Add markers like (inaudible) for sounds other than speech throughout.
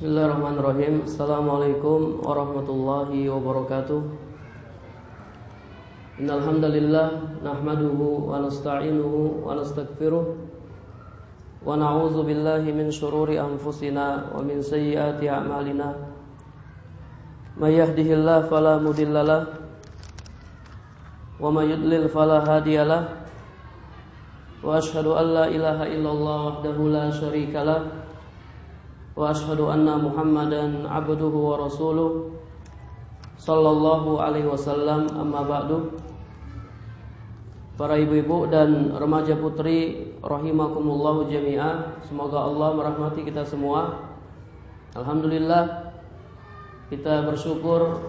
Bismillahirrahmanirrahim. Assalamualaikum warahmatullahi wabarakatuh. Innalhamdulillah Nahmaduhu wa nasta'inuhu wa nasta'gfiruh Wa na'udzu billahi min syururi anfusina Wa min sayyiati a'malina. May yahdihillah fala mudillalah Wa may yudlil fala hadiyalah Wa ashhadu an la ilaha illallah wahdahu la syarikalah واشهد ان محمدا عبده ورسوله صلى الله عليه wasallam amma ba'du Para ibu-ibu dan remaja putri rahimakumullah jami'ah semoga Allah merahmati kita semua Alhamdulillah kita bersyukur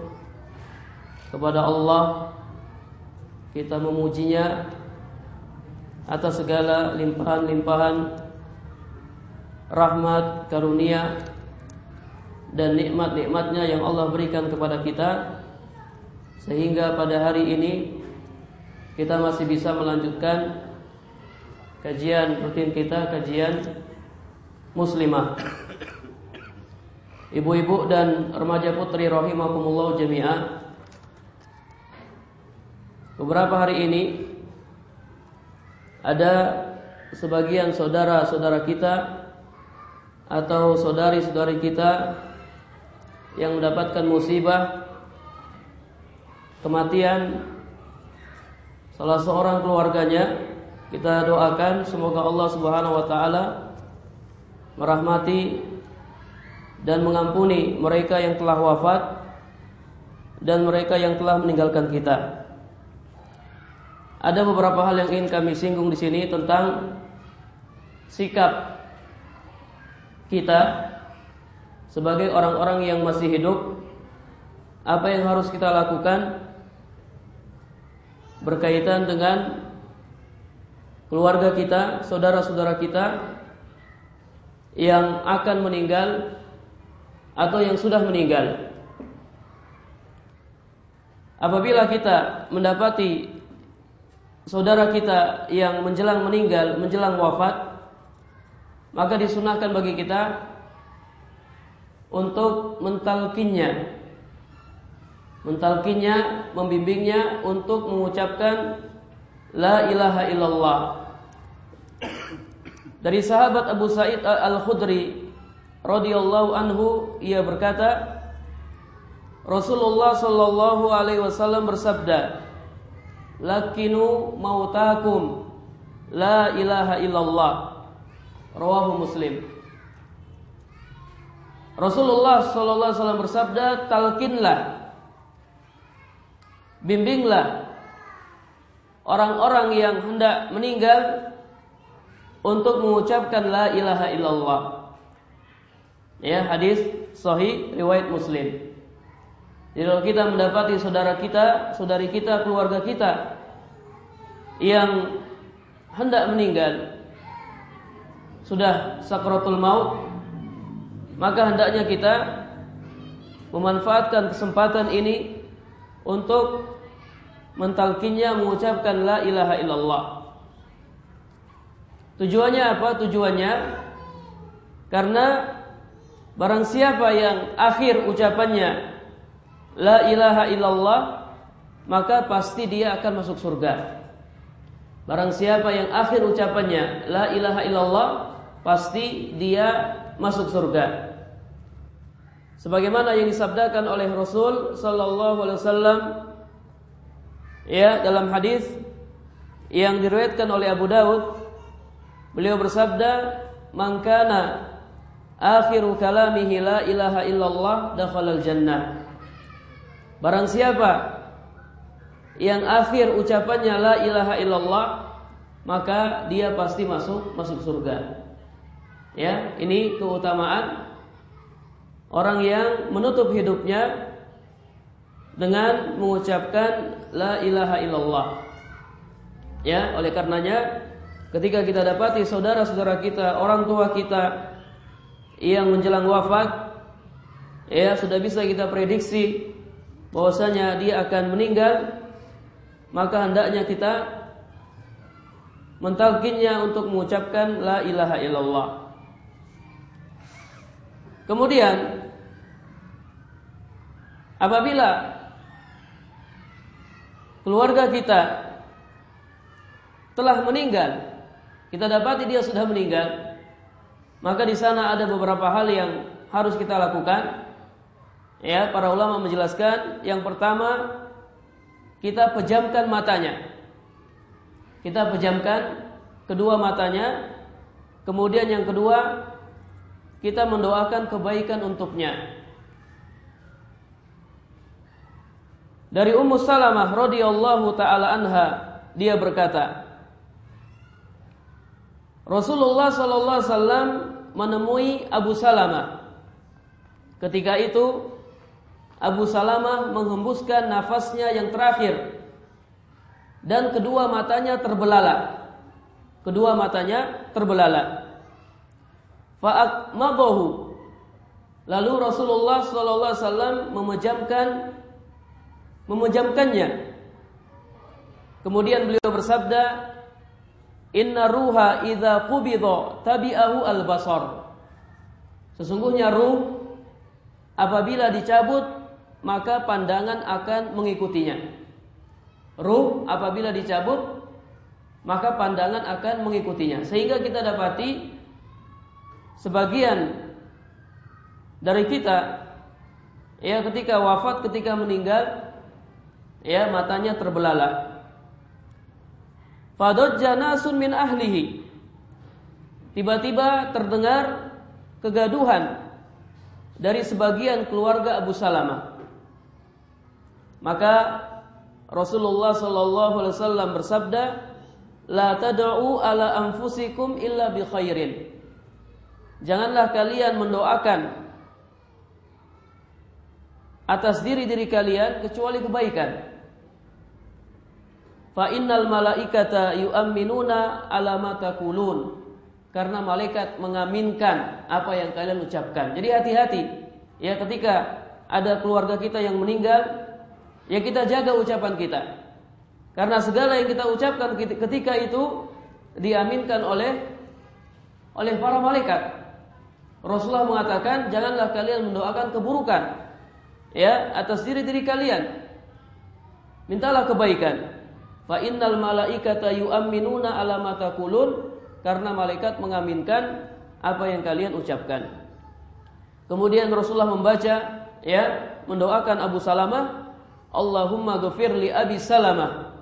kepada Allah kita memujinya atas segala limpahan-limpahan rahmat, karunia dan nikmat-nikmatnya yang Allah berikan kepada kita sehingga pada hari ini kita masih bisa melanjutkan kajian rutin kita kajian muslimah. Ibu-ibu dan remaja putri rahimakumullah jami'ah beberapa hari ini ada sebagian saudara-saudara kita atau saudari-saudari kita yang mendapatkan musibah kematian salah seorang keluarganya kita doakan semoga Allah Subhanahu wa taala merahmati dan mengampuni mereka yang telah wafat dan mereka yang telah meninggalkan kita. Ada beberapa hal yang ingin kami singgung di sini tentang sikap kita sebagai orang-orang yang masih hidup apa yang harus kita lakukan berkaitan dengan keluarga kita, saudara-saudara kita yang akan meninggal atau yang sudah meninggal. Apabila kita mendapati saudara kita yang menjelang meninggal, menjelang wafat, maka disunahkan bagi kita untuk mentalkinnya mentalkinnya membimbingnya untuk mengucapkan la ilaha illallah. Dari sahabat Abu Sa'id Al-Khudri radhiyallahu anhu ia berkata Rasulullah sallallahu alaihi wasallam bersabda lakinu mautakum la ilaha illallah Rawahu Muslim. Rasulullah sallallahu alaihi wasallam bersabda, "Talkinlah bimbinglah orang-orang yang hendak meninggal untuk mengucapkan la ilaha illallah." Ya, hadis sahih riwayat Muslim. Jadi kalau kita mendapati saudara kita, saudari kita, keluarga kita yang hendak meninggal, sudah sakratul maut maka hendaknya kita memanfaatkan kesempatan ini untuk mentalkinnya mengucapkan la ilaha illallah. Tujuannya apa? Tujuannya karena barang siapa yang akhir ucapannya la ilaha illallah maka pasti dia akan masuk surga. Barang siapa yang akhir ucapannya la ilaha illallah pasti dia masuk surga. Sebagaimana yang disabdakan oleh Rasul sallallahu alaihi wasallam ya dalam hadis yang diriwayatkan oleh Abu Daud beliau bersabda man kana akhiru kalamihi la ilaha illallah dakhalal jannah barang siapa yang akhir ucapannya la ilaha illallah maka dia pasti masuk masuk surga Ya, ini keutamaan orang yang menutup hidupnya dengan mengucapkan la ilaha illallah. Ya, oleh karenanya ketika kita dapati saudara-saudara kita, orang tua kita yang menjelang wafat, ya sudah bisa kita prediksi bahwasanya dia akan meninggal, maka hendaknya kita mentalkinnya untuk mengucapkan la ilaha illallah. Kemudian apabila keluarga kita telah meninggal, kita dapati dia sudah meninggal, maka di sana ada beberapa hal yang harus kita lakukan. Ya, para ulama menjelaskan yang pertama kita pejamkan matanya. Kita pejamkan kedua matanya. Kemudian yang kedua kita mendoakan kebaikan untuknya. Dari Ummu Salamah radhiyallahu taala anha dia berkata Rasulullah sallallahu alaihi wasallam menemui Abu Salamah. Ketika itu Abu Salamah menghembuskan nafasnya yang terakhir dan kedua matanya terbelalak. Kedua matanya terbelalak. Fa'akmadahu. Lalu Rasulullah sallallahu alaihi wasallam memejamkan memejamkannya. Kemudian beliau bersabda, "Inna ruha idza qubida tabi'ahu al-basar." Sesungguhnya ruh apabila dicabut maka pandangan akan mengikutinya. Ruh apabila dicabut, maka pandangan akan mengikutinya. Sehingga kita dapati sebagian dari kita ya ketika wafat, ketika meninggal ya matanya terbelalak. Fadajja nasun min ahlihi. Tiba-tiba terdengar kegaduhan dari sebagian keluarga Abu Salamah. Maka Rasulullah sallallahu alaihi wasallam bersabda, "La tad'u ala anfusikum illa bi khairin." Janganlah kalian mendoakan atas diri-diri kalian kecuali kebaikan. Fa innal malaikata yu'minuna ala ma taqulun. Karena malaikat mengaminkan apa yang kalian ucapkan. Jadi hati-hati ya ketika ada keluarga kita yang meninggal ya kita jaga ucapan kita. Karena segala yang kita ucapkan ketika itu diaminkan oleh oleh para malaikat. Rasulullah mengatakan, janganlah kalian mendoakan keburukan ya atas diri-diri kalian. Mintalah kebaikan. Fa innal malaikata yu'minuna ala ma taqulun karena malaikat mengaminkan apa yang kalian ucapkan. Kemudian Rasulullah membaca ya mendoakan Abu Salamah Allahumma ghafir li Abi Salamah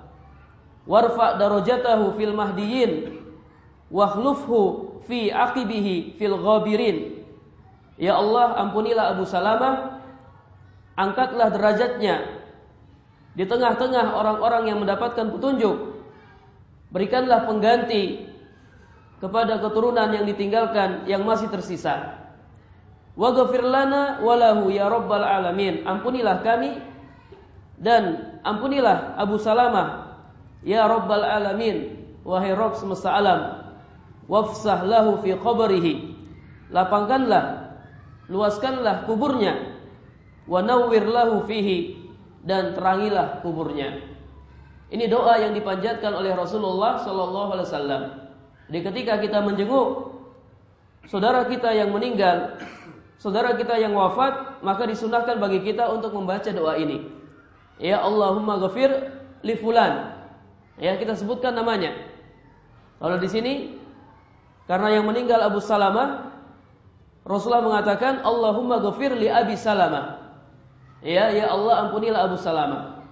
warfa darajatahu fil mahdiyin wakhlufhu fi aqibihi fil ghabirin. Ya Allah ampunilah Abu Salamah angkatlah derajatnya. Di tengah-tengah orang-orang yang mendapatkan petunjuk berikanlah pengganti kepada keturunan yang ditinggalkan yang masih tersisa. Waghfir lana walahu ya rabbal alamin. Ampunilah kami dan ampunilah Abu Salamah ya Rabbal Alamin. Wahai Rabb semesta alam wafsah fi qabrihi. Lapangkanlah luaskanlah kuburnya. Wa fihi. Dan terangilah kuburnya. Ini doa yang dipanjatkan oleh Rasulullah sallallahu alaihi wasallam. Di ketika kita menjenguk saudara kita yang meninggal saudara kita yang wafat maka disunahkan bagi kita untuk membaca doa ini. Ya Allahumma ghafir li fulan. Ya, kita sebutkan namanya. Kalau di sini karena yang meninggal Abu Salamah Rasulullah mengatakan Allahumma ghafir li Abi Salamah. Ya, ya Allah ampunilah Abu Salamah.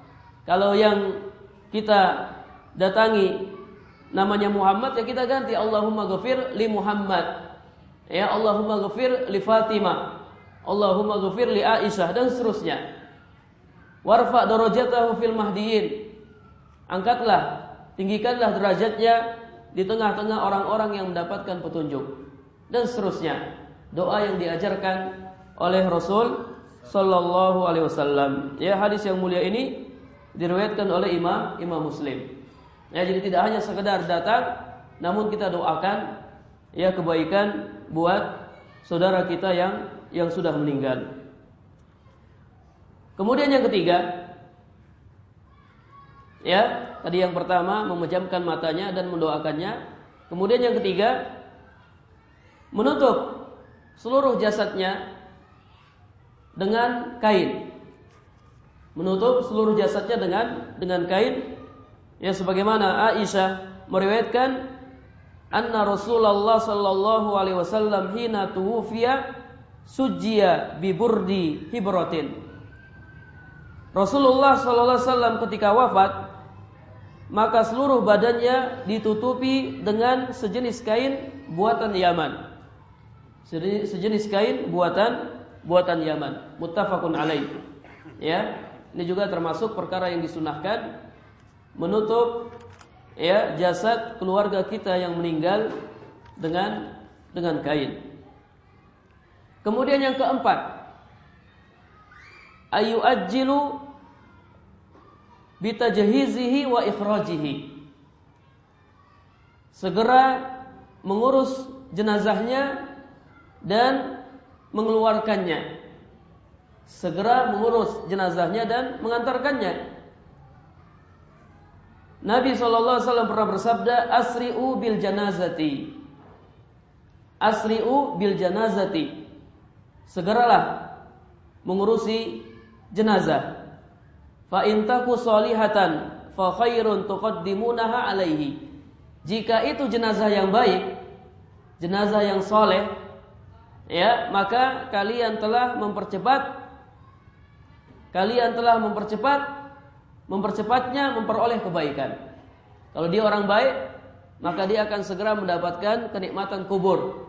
Kalau yang kita datangi namanya Muhammad ya kita ganti Allahumma ghafir li Muhammad. Ya Allahumma ghafir li Fatimah. Allahumma ghafir li Aisyah dan seterusnya. Warfa darajatahu fil mahdiyin. Angkatlah, tinggikanlah derajatnya di tengah-tengah orang-orang yang mendapatkan petunjuk. Dan seterusnya. Doa yang diajarkan oleh Rasul sallallahu alaihi wasallam. Ya, hadis yang mulia ini diriwayatkan oleh Imam Imam Muslim. Ya, jadi tidak hanya sekedar datang namun kita doakan ya kebaikan buat saudara kita yang yang sudah meninggal. Kemudian yang ketiga, ya tadi yang pertama memejamkan matanya dan mendoakannya. Kemudian yang ketiga, menutup seluruh jasadnya dengan kain. Menutup seluruh jasadnya dengan dengan kain. Ya sebagaimana Aisyah meriwayatkan anna Rasulullah sallallahu alaihi wasallam hina tuwfiya sujia biburdi hibratin. Rasulullah sallallahu alaihi wasallam ketika wafat maka seluruh badannya ditutupi dengan sejenis kain buatan Yaman. Sejenis kain buatan buatan Yaman. Muttafaqun alaih. Ya, ini juga termasuk perkara yang disunahkan menutup ya jasad keluarga kita yang meninggal dengan dengan kain. Kemudian yang keempat, ayu ajilu bitajhizihi wa ikhrajihi. Segera mengurus jenazahnya dan mengeluarkannya. Segera mengurus jenazahnya dan mengantarkannya. Nabi SAW pernah bersabda, Asri'u bil janazati. Asri'u bil janazati. Segeralah mengurusi jenazah. Fa intaku solihatan fa khairun tuqaddimunaha alaihi. Jika itu jenazah yang baik, jenazah yang soleh, ya maka kalian telah mempercepat, kalian telah mempercepat mempercepatnya memperoleh kebaikan. Kalau dia orang baik, maka dia akan segera mendapatkan kenikmatan kubur.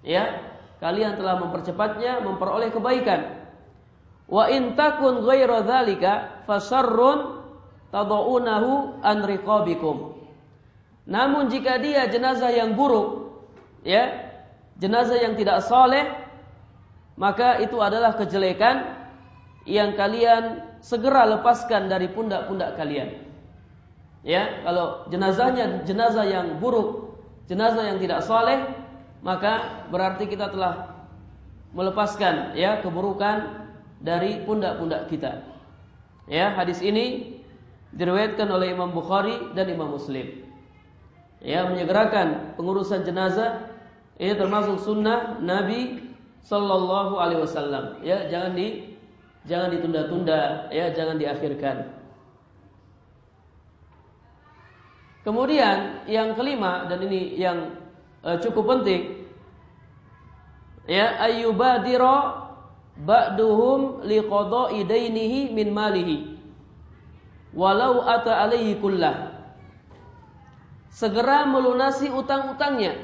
Ya, kalian telah mempercepatnya memperoleh kebaikan. Wa in takun dzalika fasarrun tadaunahu an riqabikum. Namun jika dia jenazah yang buruk, ya, jenazah yang tidak soleh, maka itu adalah kejelekan yang kalian segera lepaskan dari pundak-pundak kalian. Ya, kalau jenazahnya jenazah yang buruk, jenazah yang tidak soleh, maka berarti kita telah melepaskan ya keburukan dari pundak-pundak kita. Ya, hadis ini diriwayatkan oleh Imam Bukhari dan Imam Muslim. Ya, menyegerakan pengurusan jenazah ini termasuk sunnah Nabi Sallallahu Alaihi Wasallam. Ya, jangan di Jangan ditunda-tunda, ya, jangan diakhirkan. Kemudian yang kelima dan ini yang uh, cukup penting ya ayyubadira ba'duhum liqada'i dainihi min malihi walau ata alaihi kullah segera melunasi utang-utangnya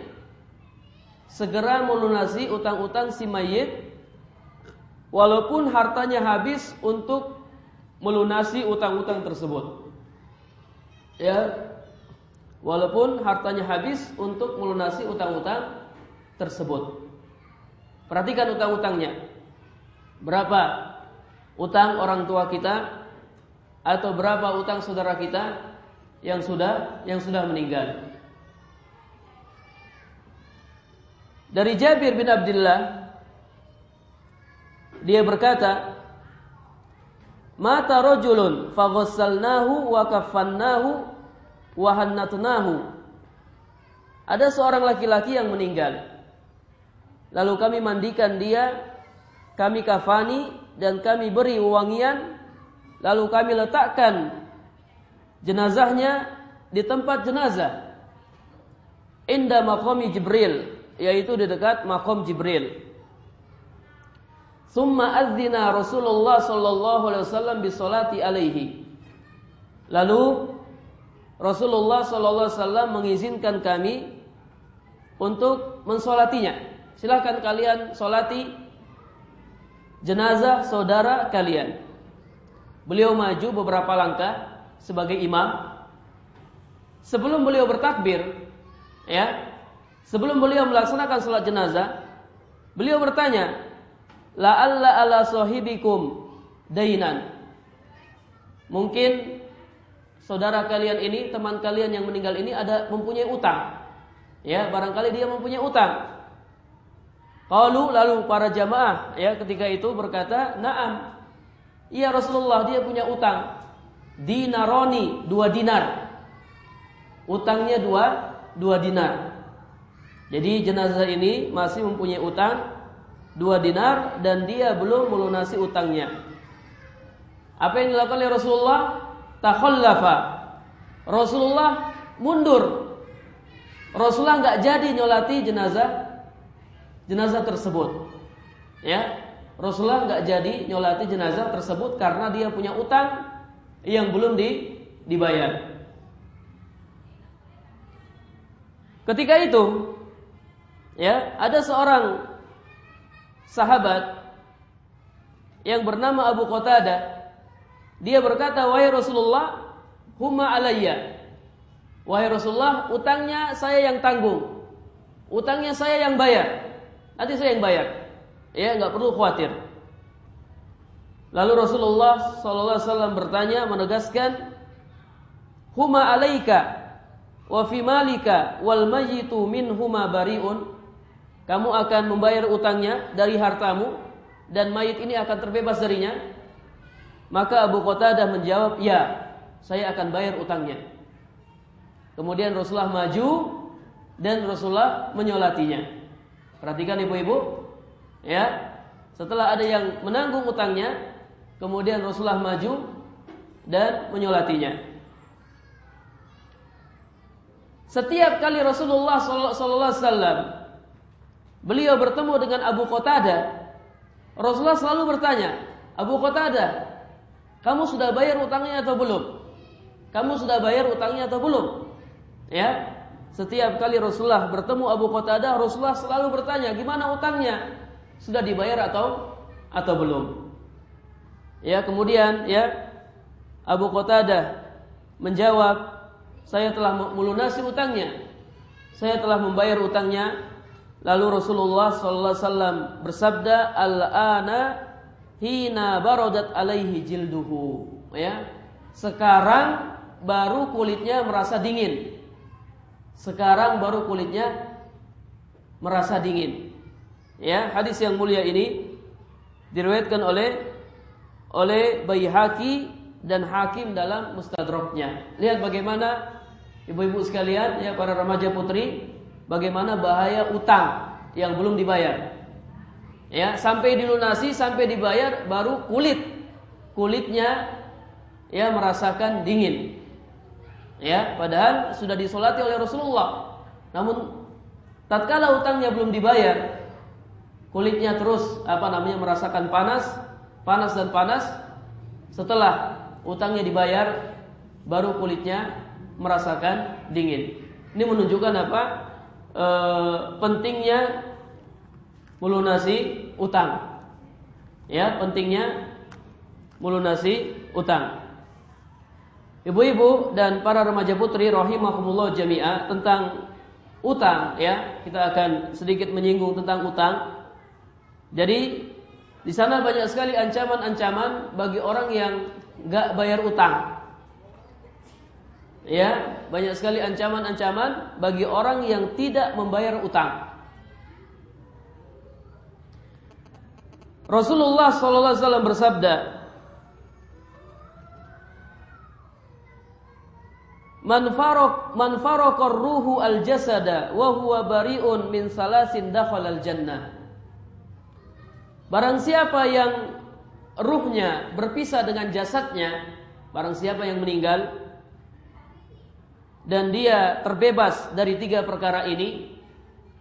segera melunasi utang-utang si mayit walaupun hartanya habis untuk melunasi utang-utang tersebut. Ya. Walaupun hartanya habis untuk melunasi utang-utang tersebut. Perhatikan utang-utangnya. Berapa utang orang tua kita atau berapa utang saudara kita yang sudah yang sudah meninggal. Dari Jabir bin Abdullah dia berkata, Mata rojulun faghassalnahu wa kafannahu wa hannatnahu. Ada seorang laki-laki yang meninggal. Lalu kami mandikan dia, kami kafani dan kami beri wewangian, lalu kami letakkan jenazahnya di tempat jenazah. Inda maqami Jibril, yaitu di dekat makom Jibril. Summa adzina Rasulullah sallallahu alaihi wasallam bi salati alaihi. Lalu Rasulullah sallallahu alaihi wasallam mengizinkan kami untuk mensolatinya. Silahkan kalian solati jenazah saudara kalian. Beliau maju beberapa langkah sebagai imam. Sebelum beliau bertakbir, ya, sebelum beliau melaksanakan sholat jenazah, beliau bertanya, la'alla ala sahibikum dainan. Mungkin saudara kalian ini, teman kalian yang meninggal ini ada mempunyai utang. Ya, barangkali dia mempunyai utang. Qalu lalu para jamaah ya ketika itu berkata, "Na'am." Iya Rasulullah, dia punya utang. Dinaroni, dua dinar. Utangnya dua, dua dinar. Jadi jenazah ini masih mempunyai utang dua dinar dan dia belum melunasi utangnya. Apa yang dilakukan oleh Rasulullah? Takhallafa. Rasulullah mundur. Rasulullah nggak jadi nyolati jenazah jenazah tersebut. Ya, Rasulullah nggak jadi nyolati jenazah tersebut karena dia punya utang yang belum di, dibayar. Ketika itu, ya ada seorang sahabat yang bernama Abu Qatadah. Dia berkata, "Wahai Rasulullah, huma alayya." Wahai Rasulullah, utangnya saya yang tanggung. Utangnya saya yang bayar. Nanti saya yang bayar. Ya, nggak perlu khawatir. Lalu Rasulullah SAW bertanya, menegaskan, "Huma alaika wa fi malika wal mayyitu huma bariun." Kamu akan membayar utangnya dari hartamu dan mayit ini akan terbebas darinya. Maka Abu Qatadah menjawab, "Ya, saya akan bayar utangnya." Kemudian Rasulullah maju dan Rasulullah menyolatinya. Perhatikan ibu-ibu, ya. Setelah ada yang menanggung utangnya, kemudian Rasulullah maju dan menyolatinya. Setiap kali Rasulullah sallallahu alaihi wasallam beliau bertemu dengan Abu Qatadah, Rasulullah selalu bertanya, "Abu Qatadah, kamu sudah bayar utangnya atau belum? Kamu sudah bayar utangnya atau belum?" Ya. Setiap kali Rasulullah bertemu Abu Qatadah, Rasulullah selalu bertanya, "Gimana utangnya? Sudah dibayar atau atau belum?" Ya, kemudian ya Abu Qatadah menjawab, "Saya telah melunasi utangnya. Saya telah membayar utangnya." Lalu Rasulullah sallallahu alaihi wasallam bersabda, "Al-ana hina baradat alaihi jilduhu." Ya. Sekarang baru kulitnya merasa dingin. Sekarang baru kulitnya merasa dingin. Ya, hadis yang mulia ini diriwayatkan oleh oleh Baihaqi dan Hakim dalam Mustadraknya. Lihat bagaimana ibu-ibu sekalian, ya para remaja putri, bagaimana bahaya utang yang belum dibayar. Ya, sampai dilunasi, sampai dibayar baru kulit kulitnya ya merasakan dingin. Ya, padahal sudah disolati oleh Rasulullah. Namun tatkala utangnya belum dibayar, kulitnya terus apa namanya merasakan panas, panas dan panas. Setelah utangnya dibayar, baru kulitnya merasakan dingin. Ini menunjukkan apa? E, pentingnya melunasi utang. Ya, pentingnya melunasi utang. Ibu-ibu dan para remaja putri rahimahumullah jami'ah tentang utang ya, kita akan sedikit menyinggung tentang utang. Jadi di sana banyak sekali ancaman-ancaman bagi orang yang nggak bayar utang. Ya, banyak sekali ancaman-ancaman bagi orang yang tidak membayar utang. Rasulullah SAW bersabda, Man faraq man ruhu al jasada wa huwa bari'un min salasin dakhala al jannah. Barang siapa yang ruhnya berpisah dengan jasadnya, barang siapa yang meninggal dan dia terbebas dari tiga perkara ini,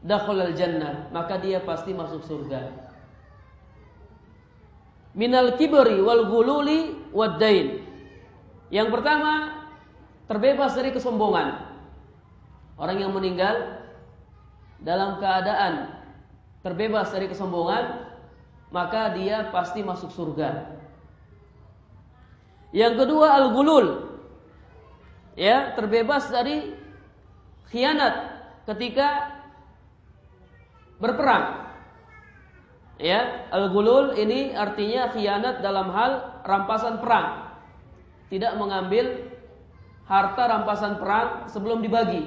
dakhala al jannah, maka dia pasti masuk surga. Minal kibri wal gululi wad dain. Yang pertama terbebas dari kesombongan. Orang yang meninggal dalam keadaan terbebas dari kesombongan, maka dia pasti masuk surga. Yang kedua al-gulul. Ya, terbebas dari khianat ketika berperang. Ya, al-gulul ini artinya khianat dalam hal rampasan perang. Tidak mengambil harta rampasan perang sebelum dibagi.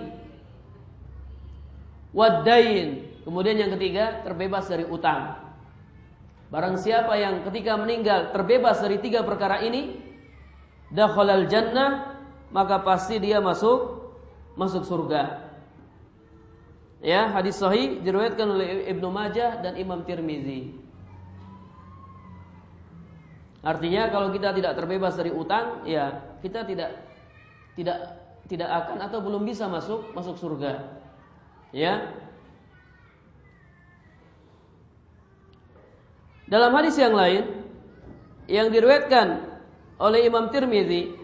Wadain. Kemudian yang ketiga, terbebas dari utang. Barang siapa yang ketika meninggal terbebas dari tiga perkara ini, dakhalal jannah, maka pasti dia masuk masuk surga. Ya, hadis sahih diriwayatkan oleh Ibnu Majah dan Imam Tirmizi. Artinya kalau kita tidak terbebas dari utang, ya kita tidak tidak tidak akan atau belum bisa masuk masuk surga. Ya. Dalam hadis yang lain yang diriwayatkan oleh Imam Tirmizi,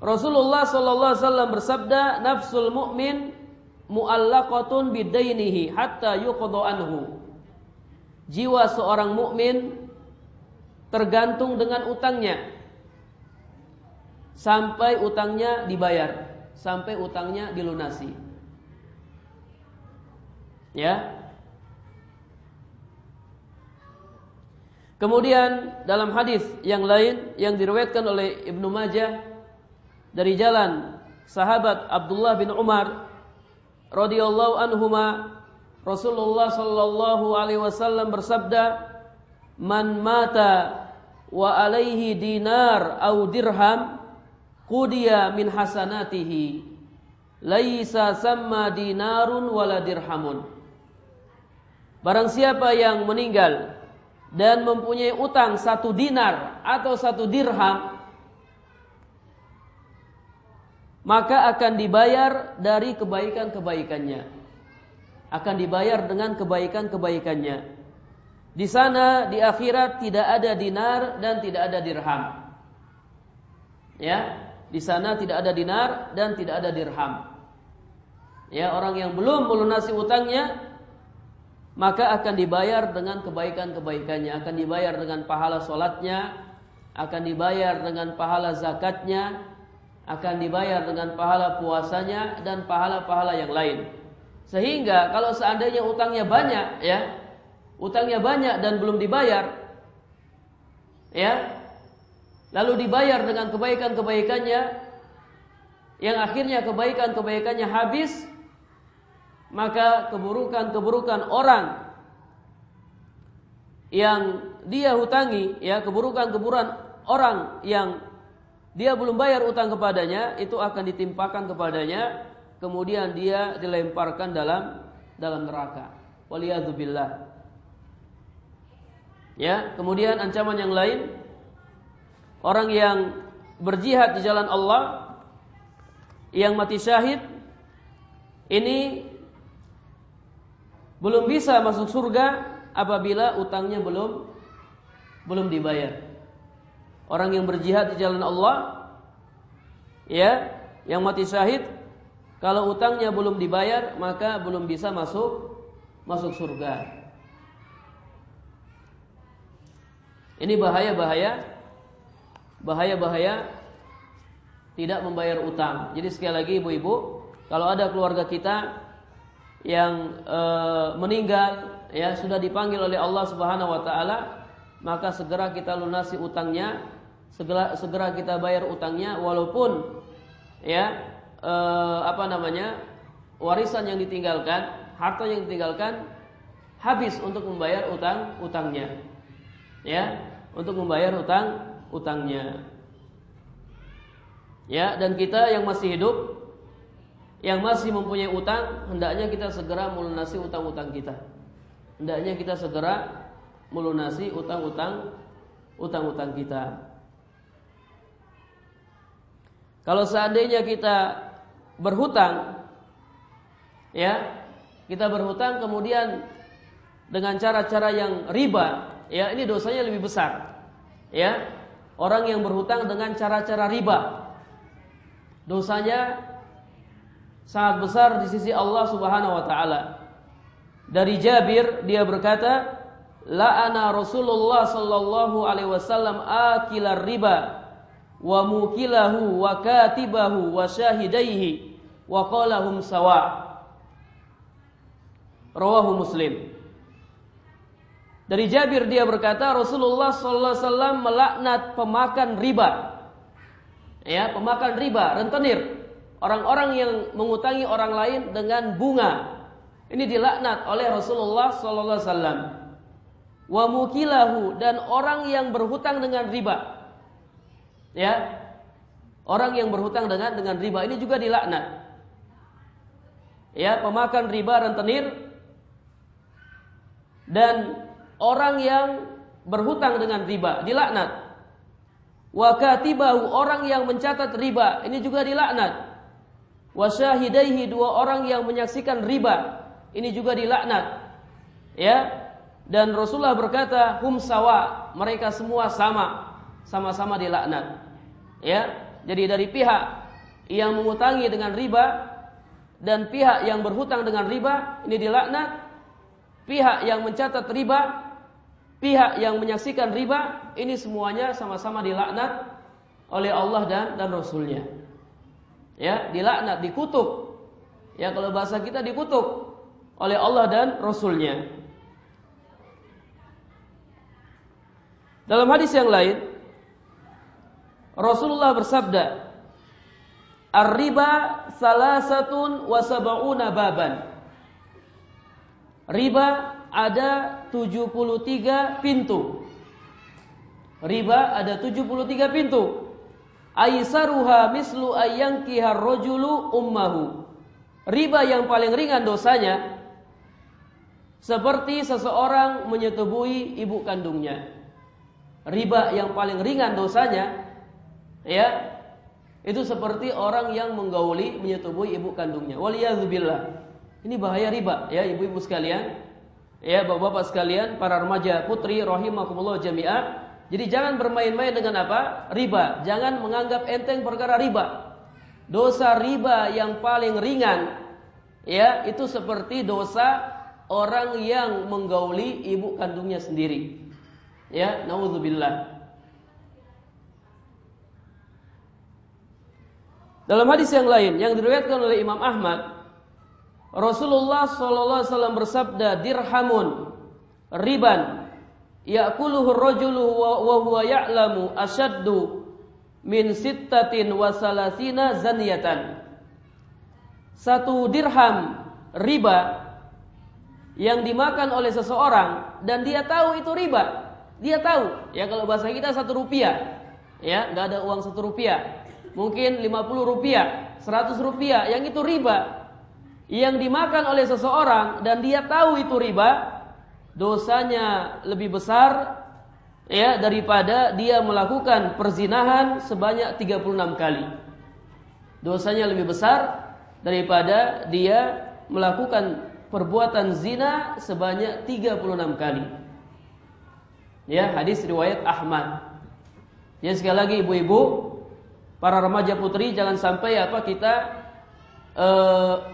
Rasulullah sallallahu alaihi wasallam bersabda, "Nafsul mu'min muallaqatun bidainihi hatta yuqda anhu. Jiwa seorang mukmin tergantung dengan utangnya sampai utangnya dibayar, sampai utangnya dilunasi. Ya. Kemudian dalam hadis yang lain yang diriwayatkan oleh Ibnu Majah dari jalan sahabat Abdullah bin Umar radhiyallahu anhuma Rasulullah sallallahu alaihi wasallam bersabda man mata wa alaihi dinar au dirham qudiya min hasanatihi laisa samma dinarun wala dirhamun Barang siapa yang meninggal dan mempunyai utang satu dinar atau satu dirham maka akan dibayar dari kebaikan-kebaikannya. Akan dibayar dengan kebaikan-kebaikannya. Di sana di akhirat tidak ada dinar dan tidak ada dirham. Ya, di sana tidak ada dinar dan tidak ada dirham. Ya, orang yang belum melunasi utangnya maka akan dibayar dengan kebaikan-kebaikannya, akan dibayar dengan pahala solatnya, akan dibayar dengan pahala zakatnya, akan dibayar dengan pahala puasanya dan pahala-pahala yang lain. Sehingga kalau seandainya utangnya banyak ya, utangnya banyak dan belum dibayar ya, lalu dibayar dengan kebaikan-kebaikannya yang akhirnya kebaikan-kebaikannya habis, maka keburukan-keburukan orang yang dia hutangi ya, keburukan-keburukan orang yang dia belum bayar utang kepadanya, itu akan ditimpakan kepadanya, kemudian dia dilemparkan dalam dalam neraka. Waliyadzubillah. Ya, kemudian ancaman yang lain orang yang berjihad di jalan Allah yang mati syahid ini belum bisa masuk surga apabila utangnya belum belum dibayar. Orang yang berjihad di jalan Allah ya, yang mati syahid kalau utangnya belum dibayar maka belum bisa masuk masuk surga. Ini bahaya-bahaya bahaya-bahaya tidak membayar utang. Jadi sekali lagi ibu-ibu, kalau ada keluarga kita yang e, meninggal ya sudah dipanggil oleh Allah Subhanahu wa taala maka segera kita lunasi utangnya, segera segera kita bayar utangnya walaupun ya eh, apa namanya warisan yang ditinggalkan, harta yang ditinggalkan habis untuk membayar utang utangnya. Ya, untuk membayar utang utangnya. Ya, dan kita yang masih hidup yang masih mempunyai utang, hendaknya kita segera melunasi utang-utang kita. Hendaknya kita segera melunasi utang-utang utang-utang kita. Kalau seandainya kita berhutang ya, kita berhutang kemudian dengan cara-cara yang riba, ya ini dosanya lebih besar. Ya. Orang yang berhutang dengan cara-cara riba dosanya sangat besar di sisi Allah Subhanahu wa taala. Dari Jabir dia berkata, la'ana Rasulullah sallallahu alaihi wasallam akilar riba wa mukilahu wa katibahu wa syahidaihi wa qalahum sawa. Rawahu Muslim. Dari Jabir dia berkata Rasulullah sallallahu alaihi wasallam melaknat pemakan riba. Ya, pemakan riba, rentenir. Orang-orang yang mengutangi orang lain dengan bunga. Ini dilaknat oleh Rasulullah sallallahu alaihi wasallam wa mukilahu dan orang yang berhutang dengan riba. Ya. Orang yang berhutang dengan dengan riba ini juga dilaknat. ya pemakan riba rentenir dan orang yang berhutang dengan riba dilaknat. Wa katibahu orang yang mencatat riba ini juga dilaknat. Wa syahidaihi dua orang yang menyaksikan riba ini juga dilaknat. Ya. Dan Rasulullah berkata, "Hum sawa." Mereka semua sama, sama-sama dilaknat. Ya. Jadi dari pihak yang mengutangi dengan riba dan pihak yang berhutang dengan riba ini dilaknat. Pihak yang mencatat riba, pihak yang menyaksikan riba ini semuanya sama-sama dilaknat oleh Allah dan dan Rasulnya. Ya, dilaknat, dikutuk. Ya, kalau bahasa kita dikutuk oleh Allah dan Rasulnya. Dalam hadis yang lain, Rasulullah bersabda, Ar-riba salasatun wa sab'una baban. Riba ada 73 pintu. Riba ada 73 pintu. Aisaruha mislu ayyankihar rajulu ummahu. Riba yang paling ringan dosanya seperti seseorang menyetubuhi ibu kandungnya. Riba yang paling ringan dosanya ya itu seperti orang yang menggauli menyetubuhi ibu kandungnya. Waliyadzubillah. Ini bahaya riba ya ibu-ibu sekalian. Ya bapak-bapak sekalian, para remaja putri rahimakumullah jami'ah. Jadi jangan bermain-main dengan apa? Riba. Jangan menganggap enteng perkara riba. Dosa riba yang paling ringan ya itu seperti dosa orang yang menggauli ibu kandungnya sendiri. Ya, naudzubillah. Dalam hadis yang lain yang diriwayatkan oleh Imam Ahmad, Rasulullah sallallahu alaihi wasallam bersabda, "Dirhamun riban ya'kuluhu ar-rajulu wa huwa ya'lamu ashaddu min sittatin wa salasina zaniyatan." Satu dirham riba yang dimakan oleh seseorang dan dia tahu itu riba. Dia tahu, ya kalau bahasa kita satu rupiah, ya nggak ada uang satu rupiah mungkin 50 rupiah, 100 rupiah, yang itu riba. Yang dimakan oleh seseorang dan dia tahu itu riba, dosanya lebih besar ya daripada dia melakukan perzinahan sebanyak 36 kali. Dosanya lebih besar daripada dia melakukan perbuatan zina sebanyak 36 kali. Ya, hadis riwayat Ahmad. Ya sekali lagi ibu-ibu, para remaja putri jangan sampai apa kita e,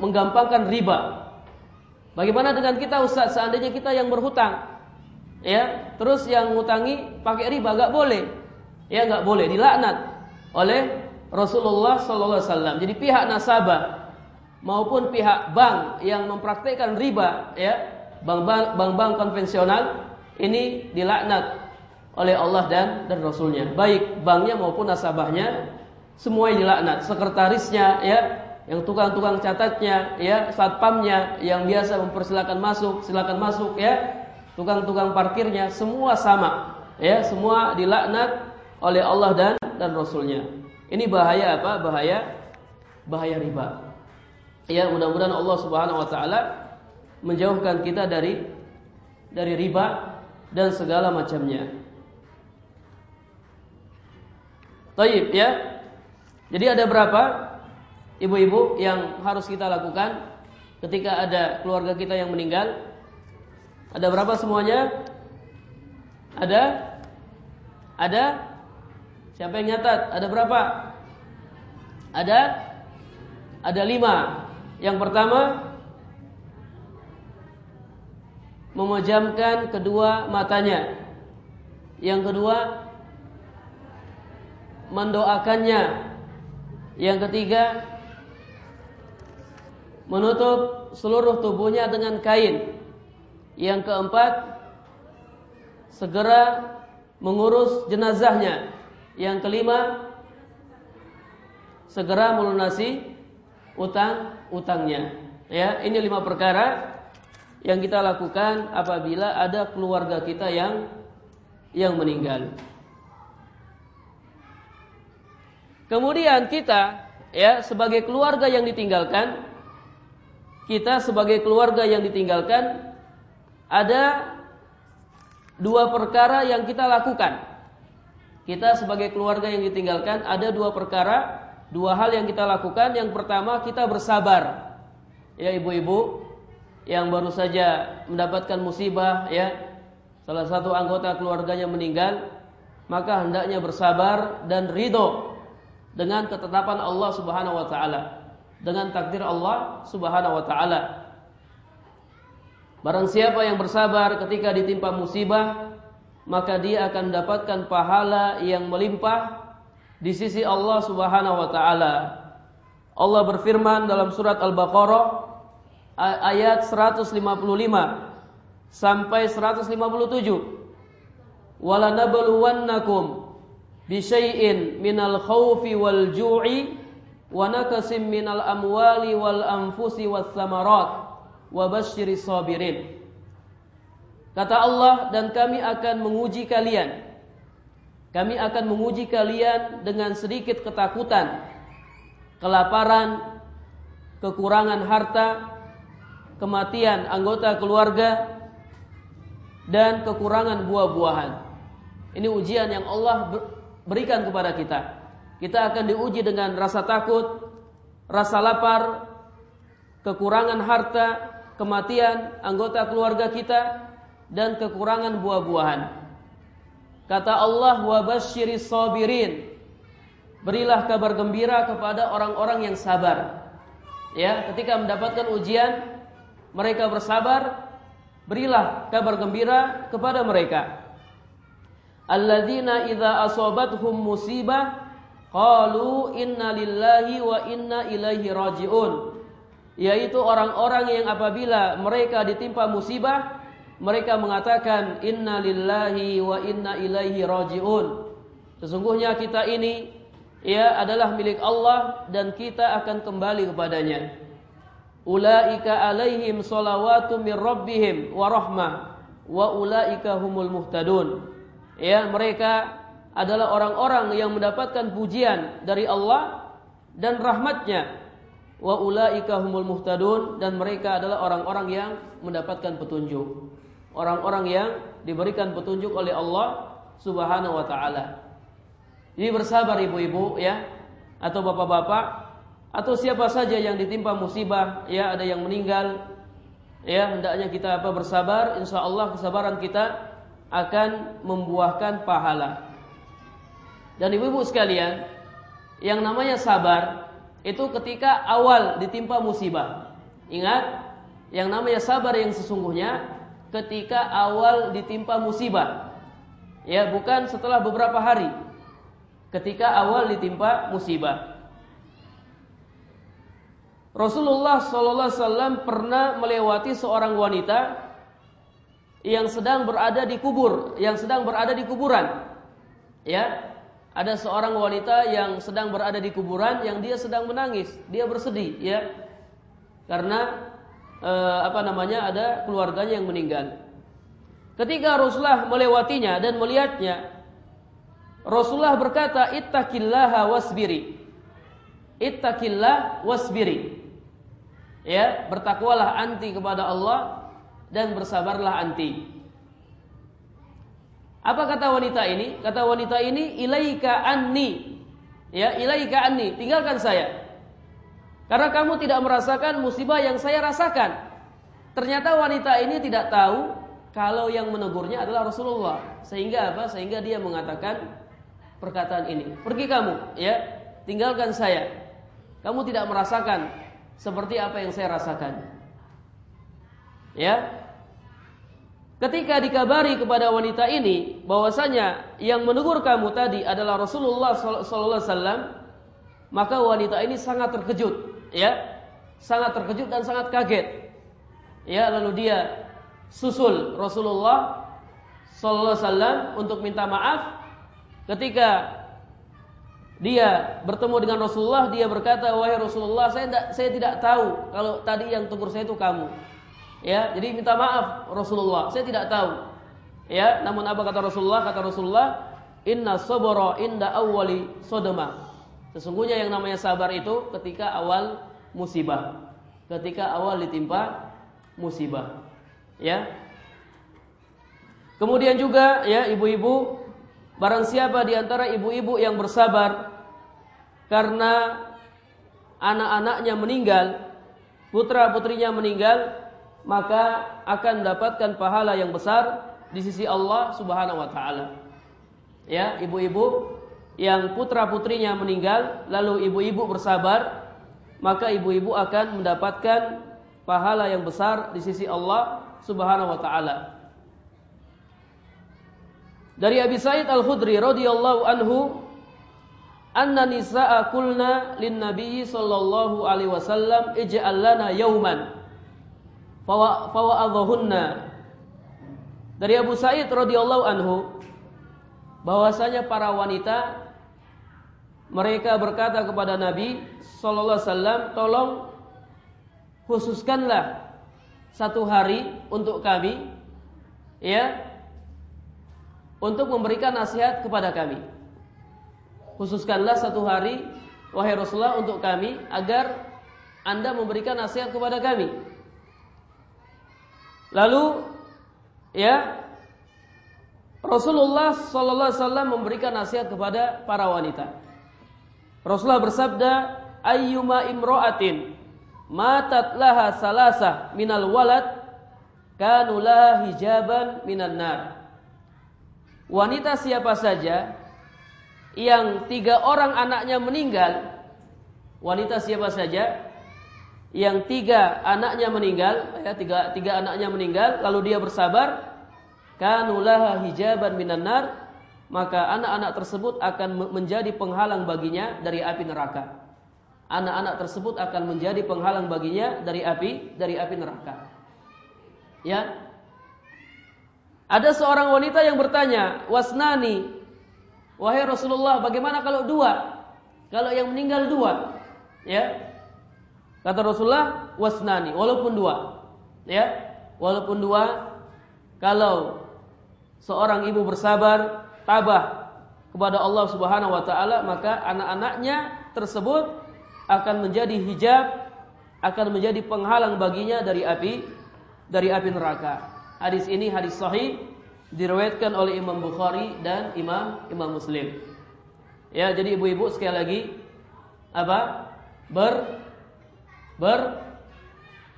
menggampangkan riba. Bagaimana dengan kita Ustaz seandainya kita yang berhutang ya, terus yang ngutangi pakai riba nggak boleh. Ya nggak boleh dilaknat oleh Rasulullah sallallahu alaihi wasallam. Jadi pihak nasabah maupun pihak bank yang mempraktikkan riba ya, bank-bank bank-bank konvensional ini dilaknat oleh Allah dan dan Rasulnya. Baik banknya maupun nasabahnya semua dilaknat, sekretarisnya ya, yang tukang-tukang catatnya ya, satpamnya yang biasa mempersilakan masuk, silakan masuk ya, tukang-tukang parkirnya semua sama ya, semua dilaknat oleh Allah dan dan Rasulnya. Ini bahaya apa? Bahaya bahaya riba. Ya, mudah-mudahan Allah Subhanahu wa taala menjauhkan kita dari dari riba dan segala macamnya. Taib ya. Jadi ada berapa ibu-ibu yang harus kita lakukan ketika ada keluarga kita yang meninggal? Ada berapa semuanya? Ada? Ada? Siapa yang nyatat? Ada berapa? Ada? Ada lima. Yang pertama memejamkan kedua matanya. Yang kedua mendoakannya yang ketiga, menutup seluruh tubuhnya dengan kain. Yang keempat, segera mengurus jenazahnya. Yang kelima, segera melunasi utang-utangnya. Ya, ini lima perkara yang kita lakukan apabila ada keluarga kita yang yang meninggal. Kemudian kita ya sebagai keluarga yang ditinggalkan kita sebagai keluarga yang ditinggalkan ada dua perkara yang kita lakukan. Kita sebagai keluarga yang ditinggalkan ada dua perkara, dua hal yang kita lakukan. Yang pertama kita bersabar. Ya ibu-ibu yang baru saja mendapatkan musibah ya, salah satu anggota keluarganya meninggal, maka hendaknya bersabar dan ridho dengan ketetapan Allah Subhanahu wa taala dengan takdir Allah Subhanahu wa taala. Barang siapa yang bersabar ketika ditimpa musibah, maka dia akan mendapatkan pahala yang melimpah di sisi Allah Subhanahu wa taala. Allah berfirman dalam surat Al-Baqarah ayat 155 sampai 157. Wala nabluwannakum bi syai'in minal khaufi wal ju'i wa nakasim minal amwali wal anfusi. Kata Allah dan kami akan menguji kalian. Kami akan menguji kalian dengan sedikit ketakutan, kelaparan, kekurangan harta, kematian anggota keluarga dan kekurangan buah-buahan. Ini ujian yang Allah berikan kepada kita. Kita akan diuji dengan rasa takut, rasa lapar, kekurangan harta, kematian anggota keluarga kita dan kekurangan buah-buahan. Kata Allah wa basyiris sabirin. Berilah kabar gembira kepada orang-orang yang sabar. Ya, ketika mendapatkan ujian, mereka bersabar, berilah kabar gembira kepada mereka. Alladzina idza asabathum musibah Qalu inna lillahi wa inna ilaihi raji'un. Yaitu orang-orang yang apabila mereka ditimpa musibah, mereka mengatakan inna lillahi wa inna ilaihi raji'un. Sesungguhnya kita ini ya adalah milik Allah dan kita akan kembali kepadanya. Ulaika alaihim salawatu min rabbihim wa rahmah wa ulaika humul muhtadun. Ya, mereka adalah orang-orang yang mendapatkan pujian dari Allah dan rahmatnya. Wa ulaika humul muhtadun dan mereka adalah orang-orang yang mendapatkan petunjuk. Orang-orang yang diberikan petunjuk oleh Allah Subhanahu wa taala. Jadi bersabar ibu-ibu ya atau bapak-bapak atau siapa saja yang ditimpa musibah ya ada yang meninggal ya hendaknya kita apa bersabar insyaallah kesabaran kita akan membuahkan pahala dan ibu-ibu sekalian, yang namanya sabar itu ketika awal ditimpa musibah. Ingat, yang namanya sabar yang sesungguhnya ketika awal ditimpa musibah. Ya, bukan setelah beberapa hari. Ketika awal ditimpa musibah. Rasulullah SAW pernah melewati seorang wanita yang sedang berada di kubur, yang sedang berada di kuburan. Ya, ada seorang wanita yang sedang berada di kuburan yang dia sedang menangis, dia bersedih ya. Karena e, apa namanya? ada keluarganya yang meninggal. Ketika Rasulullah melewatinya dan melihatnya, Rasulullah berkata, "Ittaqillaha wasbiri." Ittaqillah wasbiri. Ya, bertakwalah anti kepada Allah dan bersabarlah anti. Apa kata wanita ini? Kata wanita ini, ilaika anni. Ya, ilaika anni, tinggalkan saya. Karena kamu tidak merasakan musibah yang saya rasakan. Ternyata wanita ini tidak tahu kalau yang menegurnya adalah Rasulullah. Sehingga apa? Sehingga dia mengatakan perkataan ini. Pergi kamu, ya. Tinggalkan saya. Kamu tidak merasakan seperti apa yang saya rasakan. Ya, Ketika dikabari kepada wanita ini bahwasanya yang menegur kamu tadi adalah Rasulullah sallallahu alaihi maka wanita ini sangat terkejut, ya. Sangat terkejut dan sangat kaget. Ya, lalu dia susul Rasulullah sallallahu alaihi untuk minta maaf ketika dia bertemu dengan Rasulullah, dia berkata, "Wahai Rasulullah, saya tidak saya tidak tahu kalau tadi yang tegur saya itu kamu." Ya, jadi minta maaf Rasulullah. Saya tidak tahu. Ya, namun apa kata Rasulullah? Kata Rasulullah, "Inna sabara inda awwali sodoma." Sesungguhnya yang namanya sabar itu ketika awal musibah. ketika awal ditimpa musibah. Ya. Kemudian juga ya ibu-ibu barang siapa di antara ibu-ibu yang bersabar karena anak-anaknya meninggal, putra-putrinya meninggal, maka akan mendapatkan pahala yang besar di sisi Allah Subhanahu wa taala. Ya, ibu-ibu yang putra-putrinya meninggal lalu ibu-ibu bersabar, maka ibu-ibu akan mendapatkan pahala yang besar di sisi Allah Subhanahu wa taala. Dari Abi Sa'id Al-Khudri radhiyallahu anhu anna nisaa kulna lin nabiy sallallahu alaihi wasallam ij'al lana yauman fawa fawa'adhunna dari Abu Sa'id radhiyallahu anhu bahwasanya para wanita mereka berkata kepada Nabi sallallahu alaihi wasallam tolong khususkanlah satu hari untuk kami ya untuk memberikan nasihat kepada kami khususkanlah satu hari wahai Rasulullah untuk kami agar Anda memberikan nasihat kepada kami. Lalu ya Rasulullah sallallahu alaihi wasallam memberikan nasihat kepada para wanita. Rasulullah bersabda, "Ayyuma imra'atin matat laha salasa minal walad kanu laha hijaban minan nar." Wanita siapa saja yang tiga orang anaknya meninggal, wanita siapa saja yang tiga anaknya meninggal, ya tiga tiga anaknya meninggal, lalu dia bersabar, kanulaha hijaban minan nar, maka anak-anak tersebut akan menjadi penghalang baginya dari api neraka. Anak-anak tersebut akan menjadi penghalang baginya dari api dari api neraka. Ya. Ada seorang wanita yang bertanya, "Wasnani, Wahai Rasulullah, bagaimana kalau dua? Kalau yang meninggal dua, ya? Kata Rasulullah, wasnani, walaupun dua, ya, walaupun dua, kalau seorang ibu bersabar, tabah kepada Allah Subhanahu Wa Taala, maka anak-anaknya tersebut akan menjadi hijab, akan menjadi penghalang baginya dari api, dari api neraka. Hadis ini hadis sahih diriwayatkan oleh Imam Bukhari dan Imam Imam Muslim. Ya, jadi ibu-ibu sekali lagi apa? Ber ber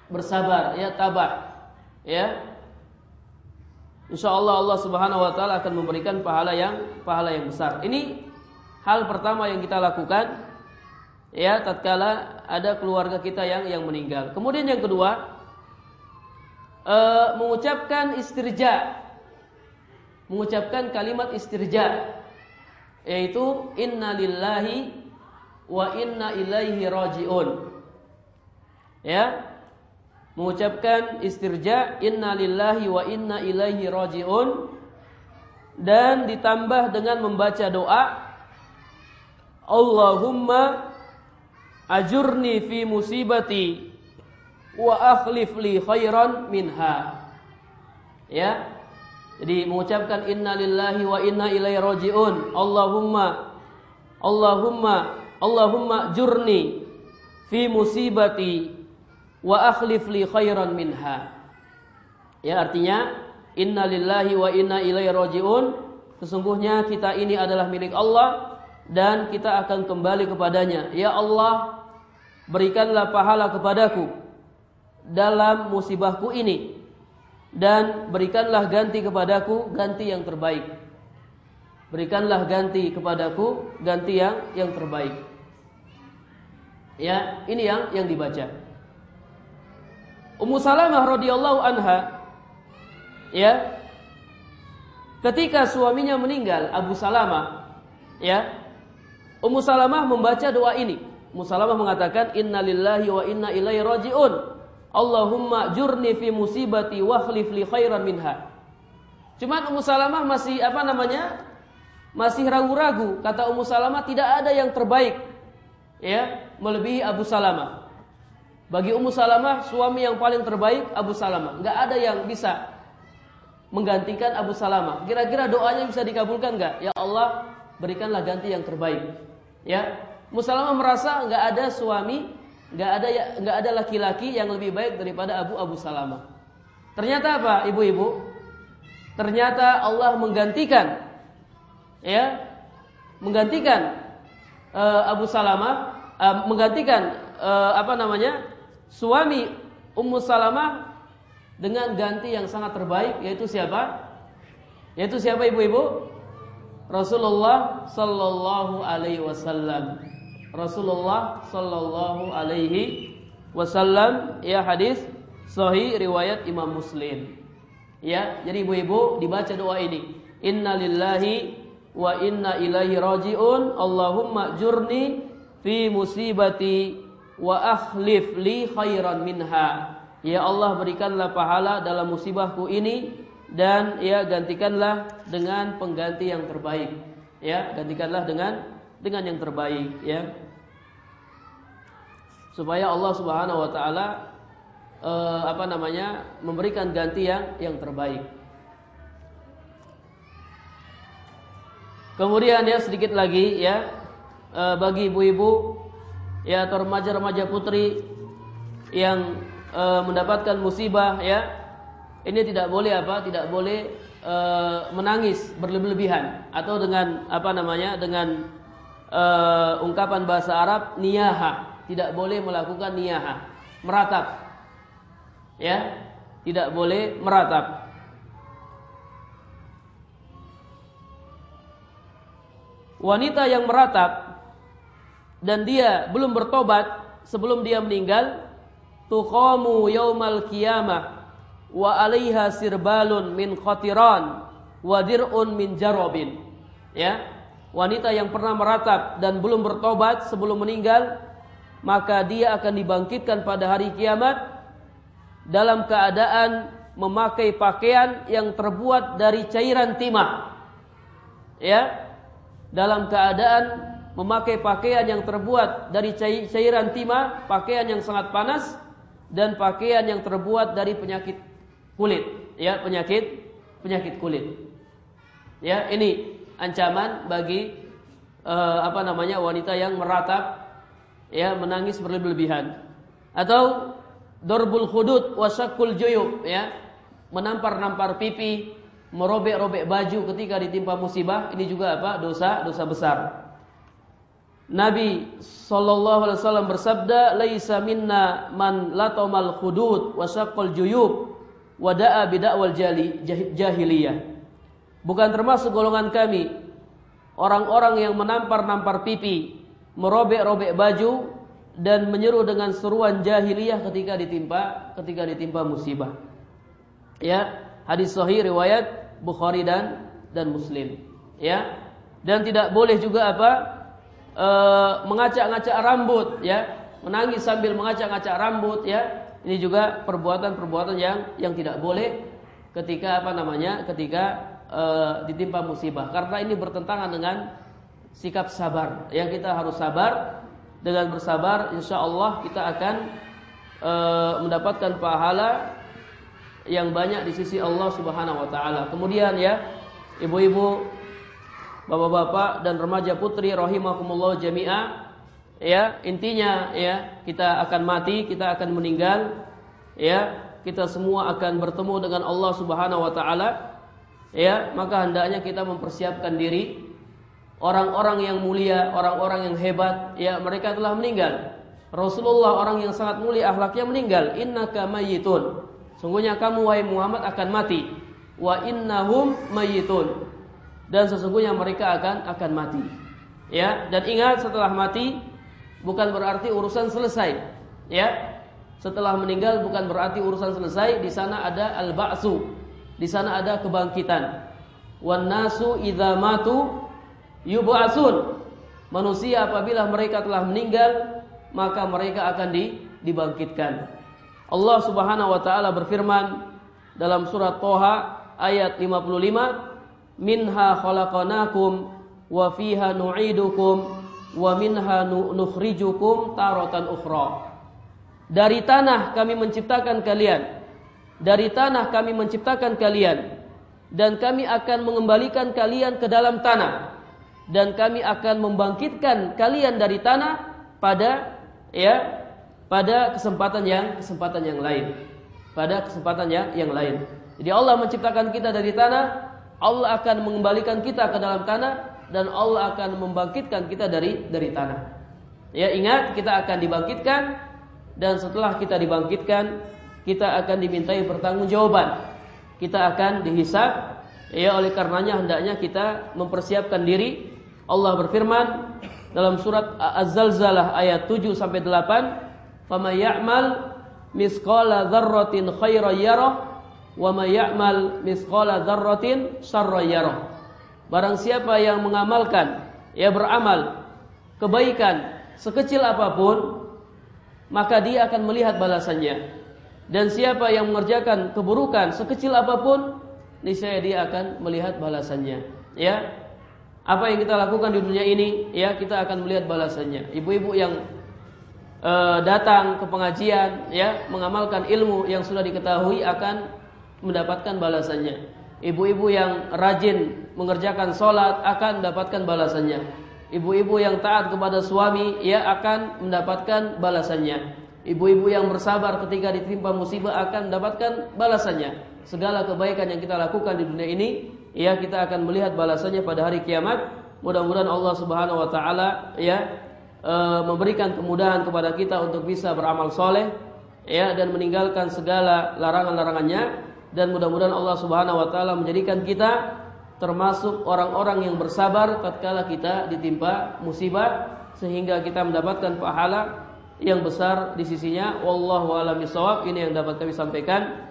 bersabar ya tabah. Ya. Insyaallah Allah Subhanahu wa taala akan memberikan pahala yang pahala yang besar. Ini hal pertama yang kita lakukan ya tatkala ada keluarga kita yang yang meninggal. Kemudian yang kedua e, mengucapkan istirja mengucapkan kalimat istirja yaitu inna lillahi wa inna ilaihi rajiun. Ya. Mengucapkan istirja inna lillahi wa inna ilaihi rajiun dan ditambah dengan membaca doa Allahumma ajurni fi musibati wa akhlif li khairan minha. Ya, jadi mengucapkan inna lillahi wa inna ilaihi rajiun. Allahumma Allahumma Allahumma jurni fi musibati wa akhlif li khairan minha. Ya artinya inna lillahi wa inna ilaihi rajiun. Sesungguhnya kita ini adalah milik Allah dan kita akan kembali kepadanya. Ya Allah, berikanlah pahala kepadaku dalam musibahku ini dan berikanlah ganti kepadaku ganti yang terbaik. Berikanlah ganti kepadaku ganti yang yang terbaik. Ya, ini yang yang dibaca. Ummu Salamah radhiyallahu anha ya ketika suaminya meninggal Abu Salamah ya Ummu Salamah membaca doa ini. Ummu Salamah mengatakan innalillahi wa inna ilaihi rajiun. Allahumma jurni fi musibati wa khlif li khairan minha. Cuma Ummu Salamah masih apa namanya? Masih ragu-ragu. Kata Ummu Salamah tidak ada yang terbaik ya, melebihi Abu Salamah. Bagi Ummu Salamah suami yang paling terbaik Abu Salamah. Enggak ada yang bisa menggantikan Abu Salamah. Kira-kira doanya bisa dikabulkan enggak? Ya Allah, berikanlah ganti yang terbaik. Ya. Ummu Salamah merasa enggak ada suami nggak ada ya nggak ada laki-laki yang lebih baik daripada Abu Abu Salamah. Ternyata apa, ibu-ibu? Ternyata Allah menggantikan ya, menggantikan uh, Abu Salamah uh, menggantikan uh, apa namanya? Suami Ummu Salamah dengan ganti yang sangat terbaik yaitu siapa? Yaitu siapa ibu-ibu? Rasulullah sallallahu alaihi wasallam. Rasulullah sallallahu alaihi wasallam ya hadis sahih riwayat Imam Muslim. Ya, jadi ibu-ibu dibaca doa ini. Inna lillahi wa inna ilaihi rajiun. Allahumma jurni fi musibati wa akhlif li khairan minha. Ya Allah berikanlah pahala dalam musibahku ini dan ya gantikanlah dengan pengganti yang terbaik. Ya, gantikanlah dengan dengan yang terbaik ya. Supaya Allah Subhanahu wa taala eh, apa namanya? memberikan ganti yang yang terbaik. Kemudian ya sedikit lagi ya eh, bagi ibu-ibu ya atau remaja-remaja putri yang eh, mendapatkan musibah ya ini tidak boleh apa? Tidak boleh e, menangis berlebihan atau dengan apa namanya? Dengan e, ungkapan bahasa Arab niyaha. Tidak boleh melakukan niyaha, meratap. Ya, tidak boleh meratap. Wanita yang meratap dan dia belum bertobat sebelum dia meninggal, tuqamu yaumal qiyamah wa alaiha sirbalun min khatiran wa dir'un min jarobin. Ya. Wanita yang pernah meratap dan belum bertobat sebelum meninggal, maka dia akan dibangkitkan pada hari kiamat dalam keadaan memakai pakaian yang terbuat dari cairan timah. Ya. Dalam keadaan memakai pakaian yang terbuat dari cairan timah, pakaian yang sangat panas dan pakaian yang terbuat dari penyakit kulit, ya penyakit penyakit kulit. Ya, ini ancaman bagi uh, apa namanya wanita yang meratap ya menangis berlebihan. Atau dorbul hudud wasakul juyub ya menampar-nampar pipi merobek-robek baju ketika ditimpa musibah ini juga apa dosa dosa besar Nabi sallallahu alaihi wasallam bersabda laisa minna man latamal hudud wasaqal juyub wada'a bidakwal jahiliyah. Bukan termasuk golongan kami orang-orang yang menampar-nampar pipi, merobek-robek baju dan menyeru dengan seruan jahiliyah ketika ditimpa ketika ditimpa musibah. Ya, hadis sahih riwayat Bukhari dan dan Muslim. Ya. Dan tidak boleh juga apa? E, mengacak-ngacak rambut ya, menangis sambil mengacak-ngacak rambut ya ini juga perbuatan-perbuatan yang yang tidak boleh ketika apa namanya? ketika e, ditimpa musibah. Karena ini bertentangan dengan sikap sabar. Yang kita harus sabar dengan bersabar insya Allah kita akan e, mendapatkan pahala yang banyak di sisi Allah Subhanahu wa taala. Kemudian ya, ibu-ibu, bapak-bapak dan remaja putri rahimakumullah jami'ah ya intinya ya kita akan mati kita akan meninggal. Ya kita semua akan bertemu dengan Allah Subhanahu wa taala. Ya maka hendaknya kita mempersiapkan diri. Orang-orang yang mulia orang-orang yang hebat ya mereka telah meninggal. Rasulullah orang yang sangat mulia akhlaknya meninggal. Innaka mayyitun. Sungguhnya kamu wahai Muhammad akan mati. Wa innahum mayyitun dan sesungguhnya mereka akan akan mati ya dan ingat setelah mati bukan berarti urusan selesai. Ya. Setelah meninggal bukan berarti urusan selesai, di sana ada al-ba'su. Di sana ada kebangkitan. Wan nasu idza matu. Manusia apabila mereka telah meninggal, maka mereka akan di, dibangkitkan. Allah Subhanahu wa taala berfirman dalam surat Toha ayat 55, "Minha khalaqnakum wa fiha nu'idukum wa minha nukhrijukum taratan ukhra. Dari tanah kami menciptakan kalian. Dari tanah kami menciptakan kalian dan kami akan mengembalikan kalian ke dalam tanah dan kami akan membangkitkan kalian dari tanah pada ya pada kesempatan yang kesempatan yang lain. Pada kesempatan yang yang lain. Jadi Allah menciptakan kita dari tanah, Allah akan mengembalikan kita ke dalam tanah dan Allah akan membangkitkan kita dari dari tanah. Ya ingat kita akan dibangkitkan dan setelah kita dibangkitkan kita akan dimintai pertanggungjawaban. Kita akan dihisab ya oleh karenanya hendaknya kita mempersiapkan diri. Allah berfirman dalam surat Az-Zalzalah ayat 7 sampai 8, "Fama ya'mal misqala dzarratin khairan yarah wa may ya'mal mithqala dzarratin. Barang siapa yang mengamalkan, ya beramal kebaikan sekecil apa pun, maka dia akan melihat balasannya. Dan siapa yang mengerjakan keburukan sekecil apa pun, niscaya dia akan melihat balasannya. Ya. Apa yang kita lakukan di dunia ini, ya kita akan melihat balasannya. Ibu-ibu yang uh, datang ke pengajian, ya mengamalkan ilmu yang sudah diketahui akan mendapatkan balasannya. Ibu-ibu yang rajin mengerjakan sholat akan mendapatkan balasannya. Ibu-ibu yang taat kepada suami ia akan mendapatkan balasannya. Ibu-ibu yang bersabar ketika ditimpa musibah akan mendapatkan balasannya. Segala kebaikan yang kita lakukan di dunia ini, ya kita akan melihat balasannya pada hari kiamat. Mudah-mudahan Allah Subhanahu wa taala ya e, memberikan kemudahan kepada kita untuk bisa beramal soleh ya dan meninggalkan segala larangan-larangannya dan mudah-mudahan Allah Subhanahu wa taala menjadikan kita termasuk orang-orang yang bersabar tatkala kita ditimpa musibah sehingga kita mendapatkan pahala yang besar di sisinya. Wallahu a'lam ini yang dapat kami sampaikan.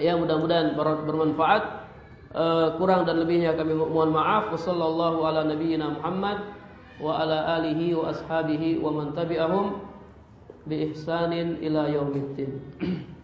Ya mudah-mudahan bermanfaat. Uh, kurang dan lebihnya kami mohon maaf. Wasallallahu ala nabiyyina Muhammad wa ala alihi wa ashabihi wa man tabi'ahum bi ihsanin ila yaumiddin (clears throat)